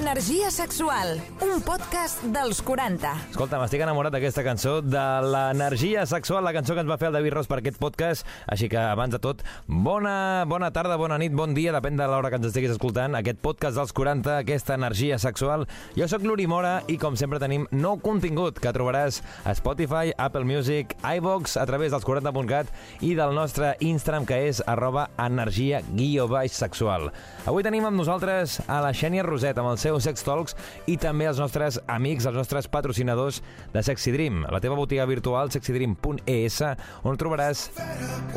Energia sexual, un podcast dels 40. Escolta, m'estic enamorat d'aquesta cançó, de l'energia sexual, la cançó que ens va fer el David Ross per aquest podcast. Així que, abans de tot, bona, bona tarda, bona nit, bon dia, depèn de l'hora que ens estiguis escoltant. Aquest podcast dels 40, aquesta energia sexual. Jo sóc l'Uri Mora i, com sempre, tenim nou contingut que trobaràs a Spotify, Apple Music, iVox, a través dels 40.cat i del nostre Instagram, que és arroba energia guió baix sexual. Avui tenim amb nosaltres a la Xènia Roset, amb els seus Sex Talks i també els nostres amics, els nostres patrocinadors de Sexy Dream, la teva botiga virtual sexydream.es, on trobaràs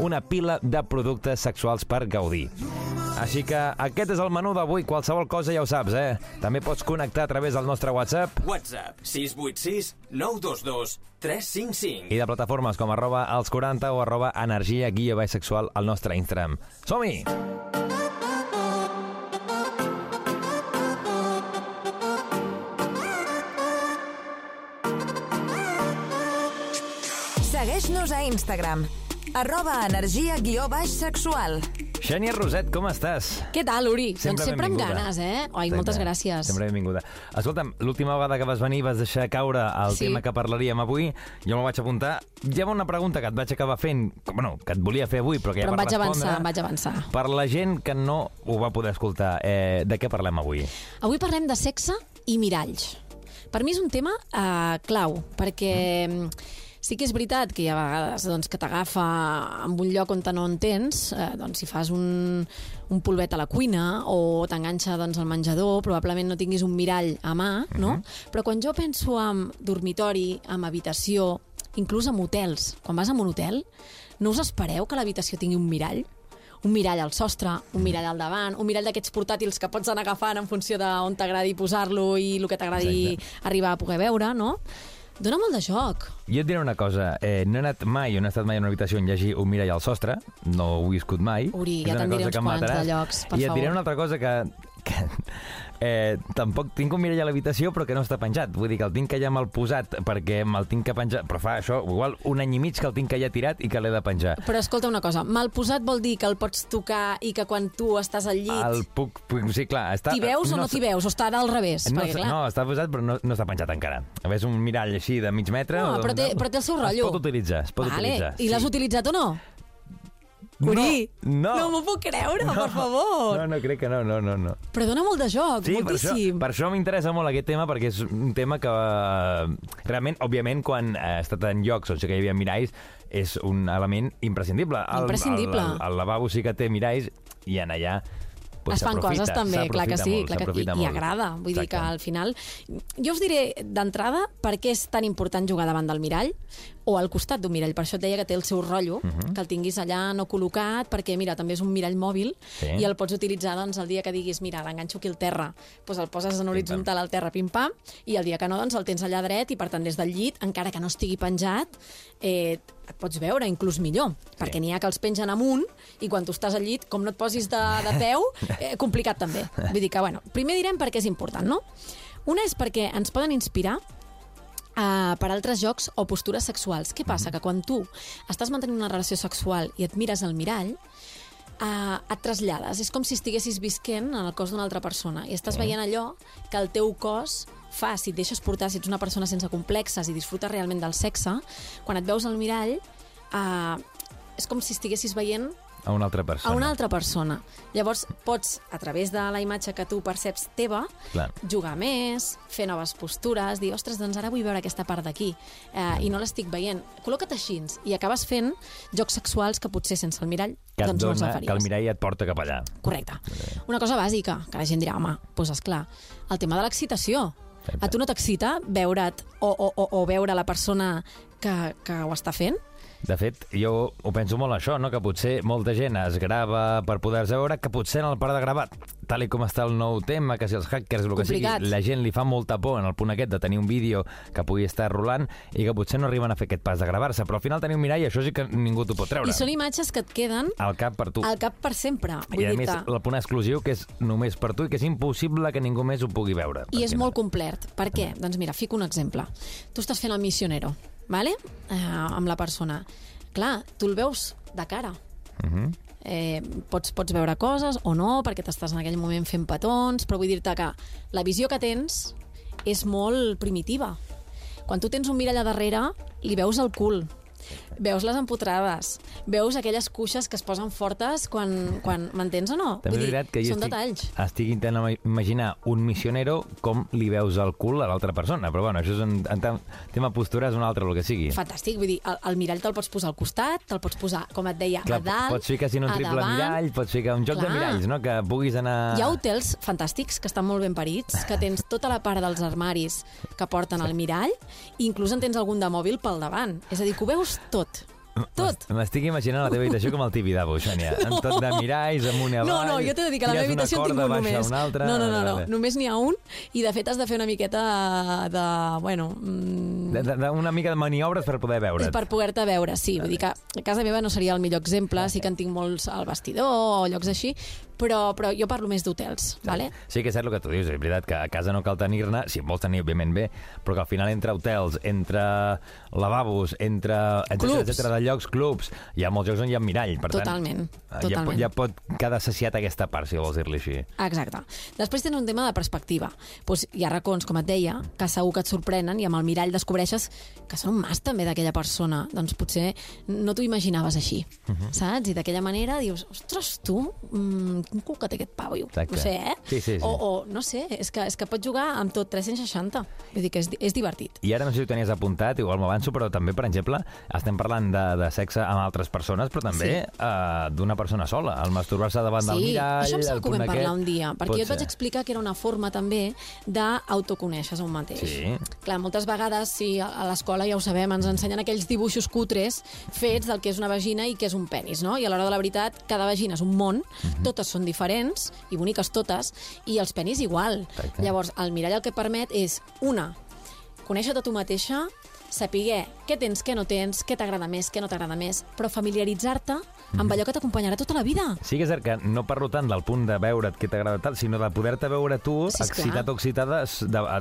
una pila de productes sexuals per gaudir. Així que aquest és el menú d'avui, qualsevol cosa ja ho saps, eh? També pots connectar a través del nostre WhatsApp WhatsApp 686 922 355. i de plataformes com arroba als 40 o arroba energia guia baix sexual al nostre Instagram. Som-hi! Segueix-nos a Instagram, arroba energia guió baix sexual. Xènia Roset, com estàs? Què tal, Uri? doncs sempre amb ganes, eh? Ai, moltes gràcies. Sempre benvinguda. Escolta'm, l'última vegada que vas venir vas deixar caure el Sí. tema que parlaríem avui. Jo me'l vaig apuntar. Hi ha una pregunta que et vaig acabar fent, que, bueno, que et volia fer avui, però que ja Però em per vaig respondre... avançar, em vaig avançar. Per la gent que no ho va poder escoltar, eh, de què parlem avui? Avui parlem de sexe i miralls. Per mi és un tema eh, clau, perquè mm. Sí que és veritat que hi ha vegades doncs, que t'agafa en un lloc on no entens, eh, doncs si fas un, un polvet a la cuina o t'enganxa doncs, al menjador, probablement no tinguis un mirall a mà, no? Però quan jo penso en dormitori, en habitació, inclús en hotels, quan vas a un hotel, no us espereu que l'habitació tingui un mirall? un mirall al sostre, un mirall al davant, un mirall d'aquests portàtils que pots anar agafant en funció d'on t'agradi posar-lo i el que t'agradi arribar a poder veure, no? Dóna molt de joc. Jo et diré una cosa, eh, no he anat mai, no he estat mai en una habitació on hi hagi un mirall al sostre, no ho he viscut mai. Uri, És ja te'n diré uns quants de llocs, per I et diré favor. una altra cosa que, que eh, tampoc tinc un mirall a l'habitació però que no està penjat, vull dir que el tinc que ja mal posat perquè me'l tinc que penjar, però fa això, igual un any i mig que el tinc que ja tirat i que l'he de penjar. Però escolta una cosa, mal posat vol dir que el pots tocar i que quan tu estàs al llit El puc, puc sí, clar, està... t'hi veus o no t'hi veus? O està al revés? No, perquè, clar, no, està posat però no, no està penjat encara. A veure, és un mirall així de mig metre... No, però té- però té el seu rotllo. Es pot utilitzar, es pot vale. utilitzar. I l'has sí. utilitzat o no? Uri, no. no m'ho puc creure, per favor. No, no, crec que no, no, no. no. Però dona molt de joc, Sí, per això, moltíssim. per això m'interessa molt aquest tema, perquè és un tema que eh, realment, òbviament, quan he estat en llocs on sí que hi havia miralls, és un element imprescindible. El- Imprescindible. El, el, el lavabo sí que té miralls i en allà pues, es fan coses també, clar que sí, molt, clar que, i, i agrada. Vull dir que Exacte. al final... Jo us diré d'entrada per què és tan important jugar davant del mirall o al costat d'un mirall. Per això et deia que té el seu rotllo, Mhm. que el tinguis allà no col·locat, perquè mira, també és un mirall mòbil Sí. i el pots utilitzar doncs, el dia que diguis mira, l'enganxo aquí al terra, doncs el poses en horitzontal al terra, pim-pam, i el dia que no, doncs el tens allà dret i per tant des del llit, encara que no estigui penjat, eh, et pots veure inclús millor, sí. perquè n'hi ha que els pengen amunt i quan tu estàs al llit, com no et posis de, de peu, eh, complicat també. Vull dir que, bueno, primer direm per què és important, no? Una és perquè ens poden inspirar uh, per altres jocs o postures sexuals. Què passa? Que quan tu estàs mantenint una relació sexual i et mires al mirall, uh, et trasllades. És com si estiguessis visquent en el cos d'una altra persona i estàs veient allò que el teu cos fa, si et deixes portar, si ets una persona sense complexes i disfrutes realment del sexe, quan et veus al mirall, uh, és com si estiguessis veient A una altra persona. a una altra persona. Llavors, pots, a través de la imatge que tu perceps teva, Clar. jugar més, fer noves postures, dir, ostres, doncs ara vull veure aquesta part d'aquí, eh, i no l'estic veient. Col·loca't així i acabes fent jocs sexuals que potser sense el mirall que, doncs no els dona, faries. que el mirall et porta cap allà. Correcte. Una cosa bàsica, que la gent dirà, home, doncs esclar, el tema de l'excitació. A tu no t'excita veure't o, o, o, o veure la persona que, que ho està fent? De fet, jo ho penso molt això, no? que potser molta gent es grava per poder-se veure, que potser en el parar de gravar, tal i com està el nou tema, que si els hackers, el que Complicat. sigui, la gent li fa molta por en el punt aquest de tenir un vídeo que pugui estar rolant i que potser no arriben a fer aquest pas de gravar-se, però al final tenir un mirall, això sí que ningú t'ho pot treure. I són imatges que et queden Al cap per tu. al cap per sempre. Vull I a dir-te. més, el punt exclusiu, que és només per tu i que és impossible que ningú més ho pugui veure. I és perquè molt complet. Per què? Doncs mira, fico un exemple. Tu estàs fent el missionero, vale? eh, amb la persona. Clar, tu el veus de cara. Mhm. Eh, pots, pots veure coses o no, perquè t'estàs en aquell moment fent petons, però vull dir-te que la visió que tens és molt primitiva. Quan tu tens un mirall a darrere, li veus el cul, veus les empotrades, veus aquelles cuixes que es posen fortes quan... quan M'entens o no? També Vull dir, veritat que jo són estic, detalls. estic intentant ima- imaginar un missionero com li veus el cul a l'altra persona, però bueno, això és un, en tem- tema postura és un altre, el que sigui. Fantàstic, vull dir, el, el mirall te'l pots posar al costat, te'l pots posar, com et deia, Clar, a dalt, pots ficar si no un triple davant. mirall, pots ficar un joc de Clar. miralls, no? que puguis anar... Hi ha hotels fantàstics que estan molt ben parits, que tens tota la part dels armaris que porten el mirall, i inclús en tens algun de mòbil pel davant. És a dir, que ho veus tot. Tot. M'estic imaginant la teva habitació com el Tibidabo, Xònia. No. Amb tot de miralls, amunt i avall... No, no, jo t'he de dir que la meva habitació en tinc un només. Una altra... No, no, no, no, només n'hi ha un, i de fet has de fer una miqueta de... bueno... mm, de, de, una mica de maniobres per poder veure't. per poder-te veure, sí. Vull dir que a casa meva no seria el millor exemple, sí que en tinc molts al vestidor o llocs així, però, però jo parlo més d'hotels, vale? Sí que és cert el que tu dius, és veritat que a casa no cal tenir-ne, si en vols tenir, òbviament bé, però que al final entre hotels, entre lavabos, entre, Clubs. etcètera, de llocs, clubs, hi ha molts llocs on hi ha mirall, per Totalment, tant, totalment. Ja, pot- ja pot quedar saciat aquesta part, si vols dir-li així. Exacte. Després tens un tema de perspectiva. Pues hi ha racons, com et deia, que segur que et sorprenen i amb el mirall descobreixes que són un mas també d'aquella persona. Doncs potser no t'ho imaginaves així, uh Mhm. -huh. saps? I d'aquella manera dius, ostres, tu, mm, quin cul que té aquest pavo. Exacte. No sé, eh? Sí, sí, sí. O, o, no sé, és que, és que pots jugar amb tot 360. Vull dir que és, és divertit. I ara no sé si ho tenies apuntat, igual m'avanço, però també, per exemple, estem parlant de, de sexe amb altres persones, però també Sí. uh, d'una persona sola. El masturbar-se davant del Sí, mirall... això em sembla el que ho vam parlar aquest, un dia, perquè pot jo et vaig explicar que era una forma també d'autoconèixer a un mateix. Sí. Clar, moltes vegades, sí, a l'escola ja ho sabem, ens ensenyen aquells dibuixos cutres fets del que és una vagina i què és un penis, no? I a l'hora de la veritat, cada vagina és un món, Mhm. totes són diferents, i boniques totes, i els penis igual. Exacte. Llavors, el mirall el que permet és, una, conèixer-te tu mateixa, saber què tens, què no tens, què t'agrada més, què no t'agrada més, però familiaritzar-te amb allò que t'acompanyarà tota la vida. Sí que és cert que no parlo tant del punt de veure't què t'agrada tal, sinó de poder-te veure tu Sí, excitat o excitada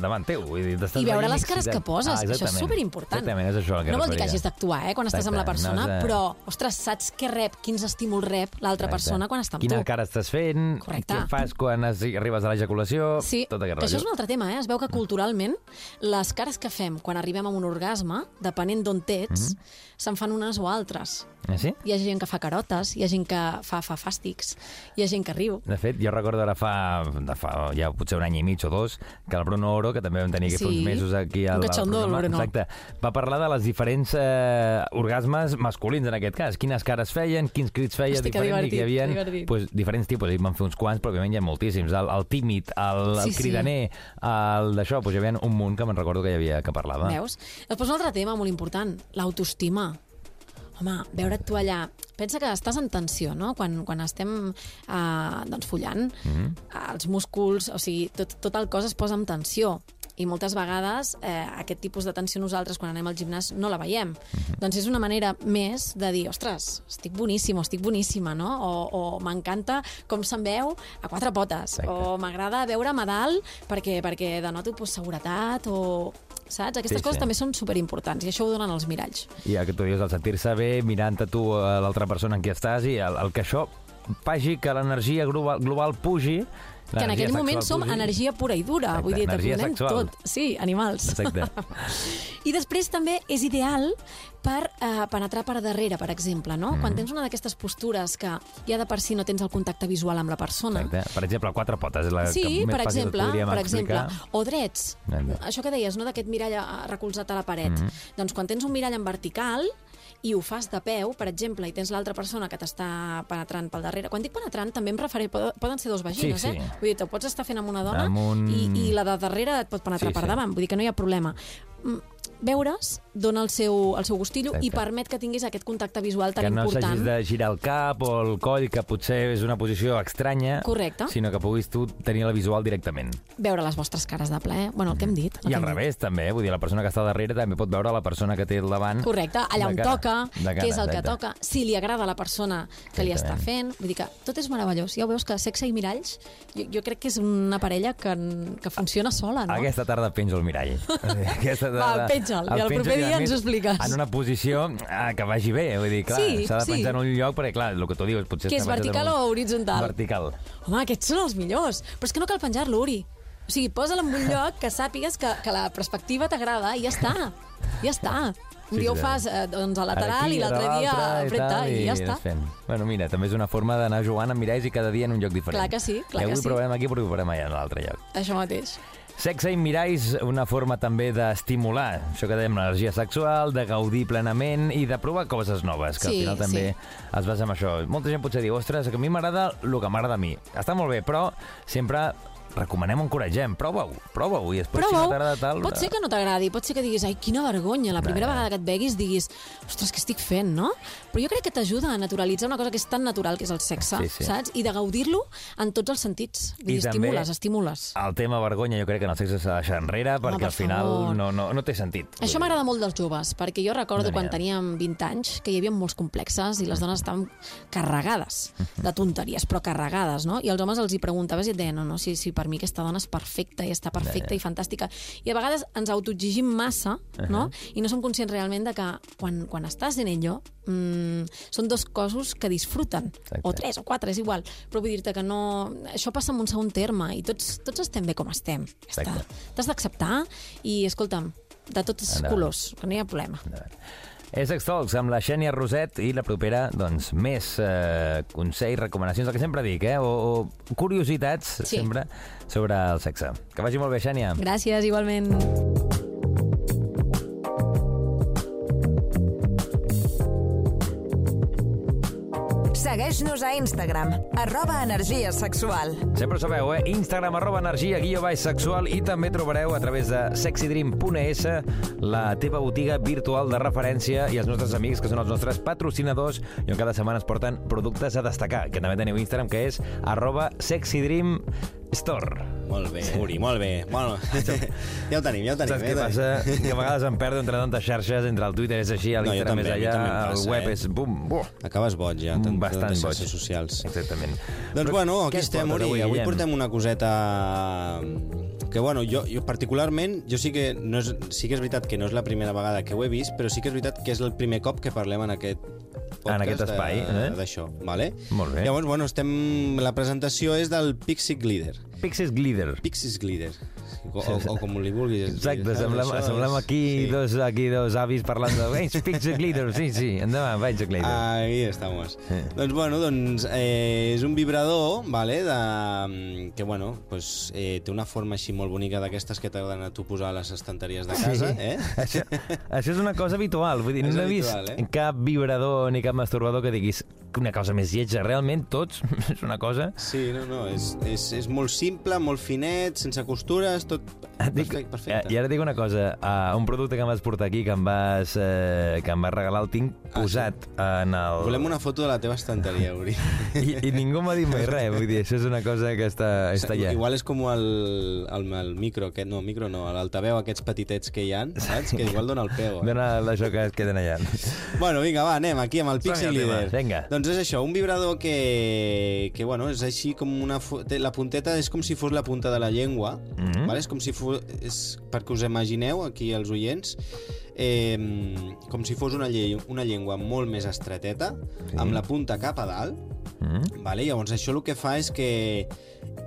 davant teu. Vull dir, I veure les cares excitat. que poses, Ah, això és superimportant. Exactament, és això el que no vol dir que hagis d'actuar, eh, quan estàs amb la Exacte, persona, no has de- però, ostres, saps què rep, quins estímuls rep l'altra Exacte. persona quan està amb Quina tu. cara estàs fent, Correcte. què fas quan has, arribes a l'ejaculació, Sí, tot aquest que això és un altre tema, eh? Es veu que culturalment les cares que fem quan arribem a un orgasme, depenent d'on tets, Mhm. se'n fan unes o altres. Ah, sí? Hi ha gent que fa carotes, hi ha gent que fa, fa fàstics, hi ha gent que riu. De fet, jo recordo ara fa, de fa ja potser un any i mig o dos que el Bruno Oro, que també vam tenir Sí. uns mesos aquí al, catxondó, el programa, Bruno. exacte, va parlar de les diferents eh, orgasmes masculins en aquest cas. Quines cares feien, quins crits feia Hosti, que diferents i que hi havia divertit, pues, diferents tipus. I van fer uns quants, però òbviament hi ha moltíssims. El, el tímid, el, el Sí, sí. cridaner, el d'això, pues, hi havia un munt que me'n recordo que hi havia que parlava. Veus? Després un altre tema molt important, l'autoestima. Home, veure't tu allà... Pensa que estàs en tensió, no? Quan, quan estem eh, doncs, follant, mm. -hmm. els músculs, o sigui, tot, tot el cos es posa en tensió. I moltes vegades eh, aquest tipus de tensió nosaltres, quan anem al gimnàs, no la veiem. Mm. -hmm. Doncs és una manera més de dir, ostres, estic boníssim, estic boníssima, no? O, o m'encanta com se'm veu a quatre potes. Exacte. O m'agrada veure'm a dalt perquè, perquè denoto pues, seguretat o... Saps? Aquestes Sí, coses sí. també són superimportants i això ho donen els miralls. I el que tu dius, el sentir-se bé, mirant a tu a l'altra persona en qui estàs i el, el que això faci que l'energia global, global pugi Que en aquell moment som pugi. energia pura i dura. Exacte, Vull dir, sexual. tot. Sí, animals. Exacte. I després també és ideal per eh, penetrar per darrere, per exemple, no? Mm. Quan tens una d'aquestes postures que ja de per si no tens el contacte visual amb la persona. Exacte. Per exemple, quatre potes és la Sí, que més per fàcil exemple, podríem per exemple, explicar. o drets. Exacte. Això que deies, no, d'aquest mirall recolzat a la paret. Mhm. Doncs quan tens un mirall en vertical i ho fas de peu, per exemple, i tens l'altra persona que t'està penetrant pel darrere. Quan dic penetrant, també em refereixo, poden, ser dos vagines, Sí, sí. eh? Vull dir, te pots estar fent amb una dona Amb un- i, i la de darrere et pot penetrar Sí, per sí. davant, vull dir que no hi ha problema. Veure's dona el seu, el seu gustillo Exacte. i permet que tinguis aquest contacte visual tan que no important. s'hagis de girar el cap o el coll, que potser és una posició estranya, Correcte. sinó que puguis tu tenir la visual directament. Veure les vostres cares de plaer. Bueno, el que hem dit. El I que al hem dit. revés, també. eh? Vull dir, la persona que està darrere també pot veure la persona que té al davant. Correcte, allà on cara. toca, cara, què és el que exacte. toca, si li agrada la persona que li està fent. Vull dir que tot és meravellós. Ja ho veus que sexe i miralls, jo, jo crec que és una parella que, que funciona sola, no? Aquesta tarda penjo el mirall. Aquesta Va, penja'l, i el proper i, a dia ens ho expliques. En una posició eh, que vagi bé, vull dir, clar, Sí, s'ha de sí. penjar en un lloc, perquè, clar, el que tu dius, potser... Que és vertical o horitzontal? Vertical. Home, aquests són els millors. Però és que no cal penjar-lo, Uri. O sigui, posa'l en un lloc que sàpigues que, que la perspectiva t'agrada i ja està. Ja està. Un Sí, dia ho sí. fas eh, doncs, a lateral aquí, i l'altre dia al frente tal, i ja està. Fent. Bueno, mira, també és una forma d'anar jugant amb miralls i cada dia en un lloc diferent. Clar que sí, clar I avui que sí. provarem aquí, però ho provarem allà en l'altre lloc. Això mateix. Sexe i miralls, una forma també d'estimular, això que dèiem, l'energia sexual, de gaudir plenament i de provar coses noves, que Sí, al final també es basa en això. Molta gent potser diu, ostres, que a mi m'agrada el que m'agrada a mi. Està molt bé, però sempre recomanem encoratgem. Prova-ho, prova-ho, i després si Prova-ho. no t'agrada tal... Pot ser que no t'agradi, pot ser que diguis, ai, quina vergonya, la primera No, vegada que et veguis diguis, ostres, què estic fent, no? Però jo crec que t'ajuda a naturalitzar una cosa que és tan natural, que és el sexe, Sí, sí. saps? I de gaudir-lo en tots els sentits. Vull I dir, també- estimules, estimules. El tema vergonya jo crec que en el sexe s'ha de deixar enrere perquè per al final favor. no, no, no té sentit. Això m'agrada molt dels joves, perquè jo recordo No quan teníem 20 anys que hi havia molts complexes i les dones estaven carregades de tonteries, però carregades, no? I els homes els hi preguntaves i et deien, no, no, si, si per mi aquesta dona és perfecta i està perfecta i fantàstica. I a vegades ens autoexigim massa, no? I no som conscients realment de que quan, quan estàs en ello mm, són dos cossos que disfruten, Exacte. o tres o quatre, és igual, però vull dir-te que no... Això passa en un segon terme i tots, tots estem bé com estem. Ja. T'has d'acceptar i, escolta'm, de tots els Endavant. colors, que no hi ha problema. És Sex Talks amb la Xènia Roset i la propera, doncs, més eh, consells, recomanacions, el que sempre dic, eh? O, o curiositats, Sí. sempre, sobre el sexe. Que vagi molt bé, Xènia. Gràcies, igualment. Segueix-nos a Instagram, arroba energia sexual. Sempre ho sabeu, eh? Instagram, arroba energia, guió baix sexual i també trobareu a través de sexydream.es la teva botiga virtual de referència i els nostres amics, que són els nostres patrocinadors i on cada setmana es porten productes a destacar, que també teniu Instagram, que és arroba sexydreamstore. Molt bé, Uri, molt bé. Bueno, ja ho tenim, ja ho tenim. Saps eh? què passa? Que a vegades em perdo entre tantes xarxes, entre el Twitter és així, No, l'Instagram també, és allà, em el passa, web eh? és... Bum, buh, Acabes boig, ja, tant, bastant boig. socials. Exactament. Doncs Però bueno, aquí estem, Uri. Avui Guillem? portem una coseta que, bueno, jo, jo particularment, jo sí que, no és, sí que és veritat que no és la primera vegada que ho he vist, però sí que és veritat que és el primer cop que parlem en aquest podcast En aquest espai, eh? d'això, vale? Molt bé. Llavors, bueno, estem... La presentació és del Pixie Glider. Pixies Glitter. Pixie Glider. O, o, o com li vulguis. Exacte, saps? semblem, Això semblem aquí, sí. dos, aquí dos avis parlant de... Ei, Pixie Glitter, sí, sí, endavant, vaig a Glitter. Ahí estamos. Sí. Doncs, bueno, doncs, eh, és un vibrador, vale, de, que, bueno, pues, eh, té una forma així molt bonica d'aquestes que t'agraden a tu posar a les estanteries de casa, eh? Això, això és una cosa habitual, vull dir, És no he vist habitual, eh? cap vibrador ni cap masturbador que diguis una cosa més lletja. Realment, tots és una cosa... Sí, no, no, és, és, és molt simple, molt finet, sense costures, tot Dic, perfecte. perfecte. I ara et dic una cosa, uh, un producte que em vas portar aquí, que em vas, uh, que em vas regalar, el tinc Ah, posat en el... Volem una foto de la teva estanteria, Uri. I, I ningú m'ha dit mai res, vull dir, això és una cosa que està, està allà. Igual és com el, el, el micro, aquest, no, micro no, l'altaveu, aquests petitets que hi ha, saps? Que igual dona el peu. Eh? Dona això que es queden allà. Bueno, vinga, va, anem aquí amb el Glider. tema, vinga. Doncs és això, un vibrador que, que bueno, és així com una... La punteta és com si fos la punta de la llengua, Mhm. vale? és com si fos... És, perquè us imagineu, aquí els oients, eh, com si fos una, lle una llengua molt més estreteta, Sí. amb la punta cap a dalt, Mm? Vale? Llavors, això el que fa és que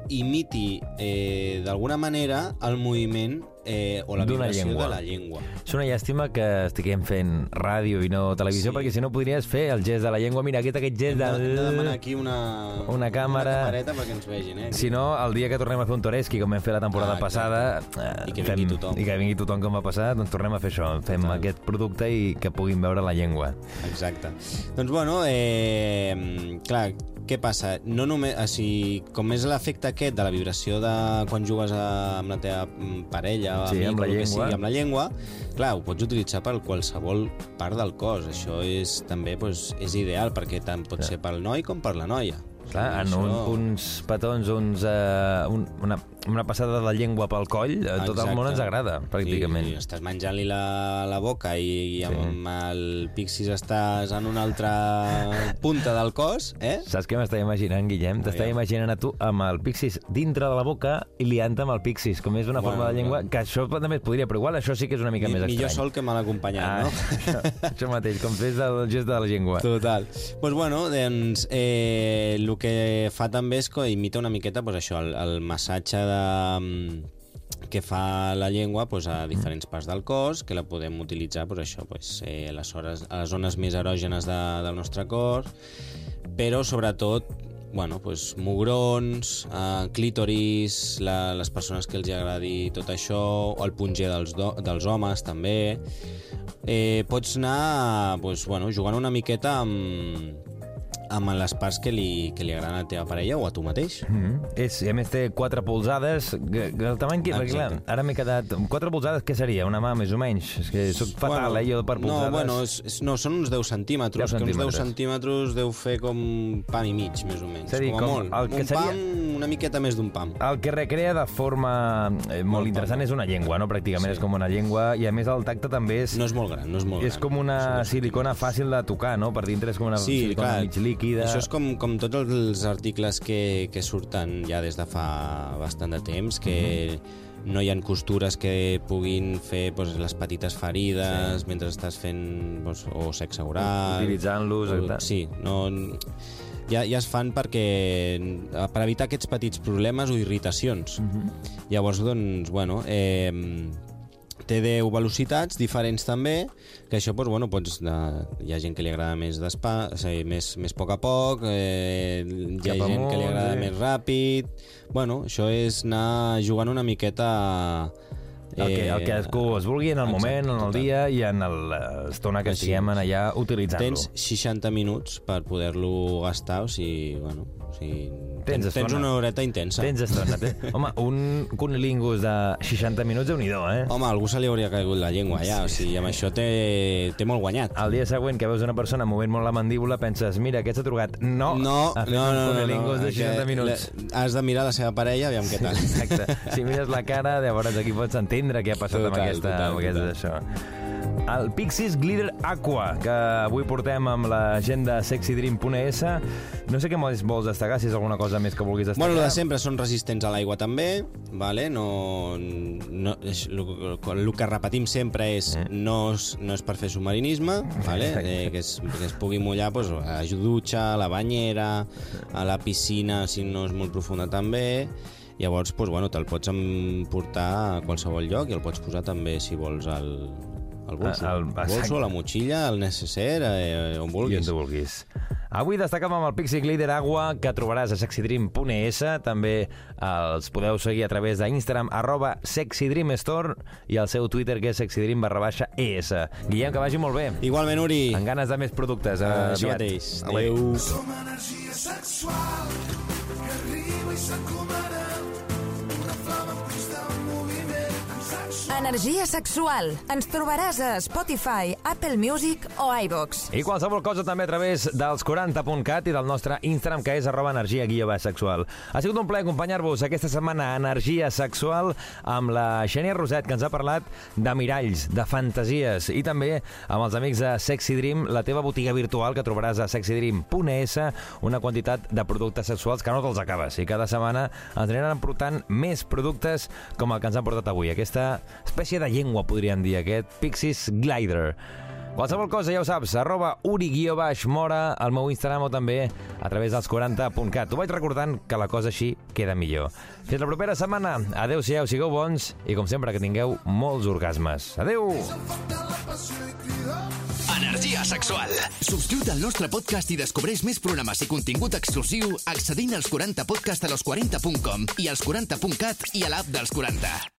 imiti eh, d'alguna manera el moviment eh, o la vibració llengua. de la llengua. És una llàstima que estiguem fent ràdio i no televisió, Sí. perquè si no podries fer el gest de la llengua. Mira, aquest, aquest gest Hem de, hem de demanar de... aquí una, Una càmera. una camereta perquè ens vegin, eh? Si no, el dia que tornem a fer un Toreski, com vam fer la temporada Ah, passada... eh, I que vingui tothom. I que vingui tothom com va passar, doncs tornem a fer això. Fem Total. aquest producte i que puguin veure la llengua. Exacte. Doncs bueno, eh, clar, què passa? No només, o sigui, com és l'efecte aquest de la vibració de quan jugues a, amb la teva mm, parella o Sí, amic, amb la llengua. sigui, amb la llengua, clar, ho pots utilitzar per qualsevol part del cos. Això és també doncs, és ideal, perquè tant pot ser pel noi com per la noia. Clar, en un, uns petons, uns, uh, un, una, una passada de llengua pel coll, a tot el món ens agrada, pràcticament. Sí, estàs menjant-li la, la boca i, i amb el pixis estàs en una altra punta del cos, eh? Saps què m'estava imaginant, Guillem? Aviam. imaginant a tu amb el pixis dintre de la boca i liant amb el pixis, com és una Bueno, forma de llengua, bueno. que això també es podria, però igual això sí que és una mica Mi, més millor estrany. sol que mal acompanyat, Ah, no? això, això mateix, com fes el gest de la llengua. Total. Doncs pues bueno, doncs, eh, el que fa també és que imita una miqueta pues això, el, el massatge de, que fa la llengua pues, a diferents parts del cos, que la podem utilitzar pues, això, pues, eh, a, les hores, a les zones més erògenes de, del nostre cos, però sobretot bueno, pues, mugrons, eh, clítoris, la, les persones que els agradi tot això, o el punger dels, do, dels homes també. Eh, pots anar pues, bueno, jugant una miqueta amb, amb les parts que li, que li agraden a la teva parella o a tu mateix. Mm -hmm. és, I a més té quatre polzades, que, que el tamany que... Clar, ara m'he quedat... Quatre polzades, què seria? Una mà, més o menys? És que soc fatal, Bueno, eh, jo, per polzades. No, bueno, és, és, no, són uns 10 centímetres, 10 que uns 10 centímetres. centímetres deu fer com pam i mig, més o menys. És dir, com com molt. el que un seria- pam, una miqueta més d'un pam. El que recrea de forma eh, molt Molt interessant pam. és una llengua, no? Pràcticament Sí. és com una llengua, i a més el tacte també és... No és molt gran, no és molt és gran. com una silicona fàcil de tocar, no? Per dintre és com una Sí, silicona clar, mig líquida. Això és com, com tots els articles que, que surten ja des de fa bastant de temps, que Mhm. no hi ha costures que puguin fer pues, les petites ferides sí. mentre estàs fent pues, o sexe oral... Utilitzant-los. Sí, no, ja, ja es fan perquè per evitar aquests petits problemes o irritacions. Mhm. Llavors, doncs, bueno, eh, té 10 velocitats diferents també, que això, doncs, bueno, eh, hi ha gent que li agrada més despa, o sigui, més, més a poc a poc, eh, hi ha Cap gent que li agrada sí. més ràpid... Bueno, això és anar jugant una miqueta... El que, el que cadascú es vulgui en el exacte, moment, en el total. dia i en l'estona que Així estiguem és. allà utilitzant-lo. Tens 60 minuts per poder-lo gastar, o sigui, bueno, o sigui, Tens tens, tens estona. una horeta intensa. Tens estona. Té... Home, un cunilingus de 60 minuts, déu nhi eh? Home, algú se li hauria caigut la llengua ja, o sigui, amb això té, té molt guanyat. El dia següent que veus una persona movent molt la mandíbula penses, mira, aquest s'ha trucat. No, No, fet no, un no, no, cunilingus no, de 60 minuts. La, has de mirar la seva parella, aviam què tal. Exacte. Si mires la cara, llavors aquí pots entendre què ha passat amb Total, aquesta, total, amb aquesta total. això. El Pixis Glitter Aqua, que avui portem amb la gent de sexydream.es. No sé què més vols destacar, si és alguna cosa més que vulguis destacar. Bueno, de sempre són resistents a l'aigua també, vale? no, no, és, el, que repetim sempre és no, és no és per fer submarinisme, vale? eh, que, es, que es pugui mullar pues, a la dutxa, a la banyera, a la piscina si no és molt profunda també, llavors pues, bueno, te'l pots emportar a qualsevol lloc i el pots posar també si vols al, al bolso, Al- al, bolso, a la motxilla, al necesser, eh, on I on vulguis. tu vulguis. Avui destacam amb el Pixie Glitter Agua, que trobaràs a sexydream.es. També els podeu seguir a través d'Instagram, arroba sexydreamstore, i el seu Twitter, que és sexydream barra baixa ES. Guillem, que vagi molt bé. Igualment, Uri. Amb ganes de més productes. eh, Uh, això aviat. mateix. Adéu. Adéu. Som energia sexual que arriba i s'encomana Energia sexual. Ens trobaràs a Spotify, Apple Music o iVox. I qualsevol cosa també a través dels 40.cat i del nostre Instagram, que és arroba energia guió baix sexual. Ha sigut un plaer acompanyar-vos aquesta setmana a Energia Sexual amb la Xènia Roset, que ens ha parlat de miralls, de fantasies, i també amb els amics de Sexy Dream, la teva botiga virtual que trobaràs a sexydream.es, una quantitat de productes sexuals que no te'ls acabes. I cada setmana ens aniran portant més productes com el que ens han portat avui. Aquesta espècie de llengua, podríem dir, aquest Pixis Glider. Qualsevol cosa, ja ho saps, arroba uri-mora al meu Instagram o també a través dels 40.cat. T'ho vaig recordant que la cosa així queda millor. Fins la propera setmana. Adéu-siau, sigueu bons i, com sempre, que tingueu molts orgasmes. Adéu! Energia sexual. Subscriu't al nostre podcast i descobreix més programes i contingut exclusiu accedint als 40podcast a los40.com i als 40.cat i a l'app dels 40.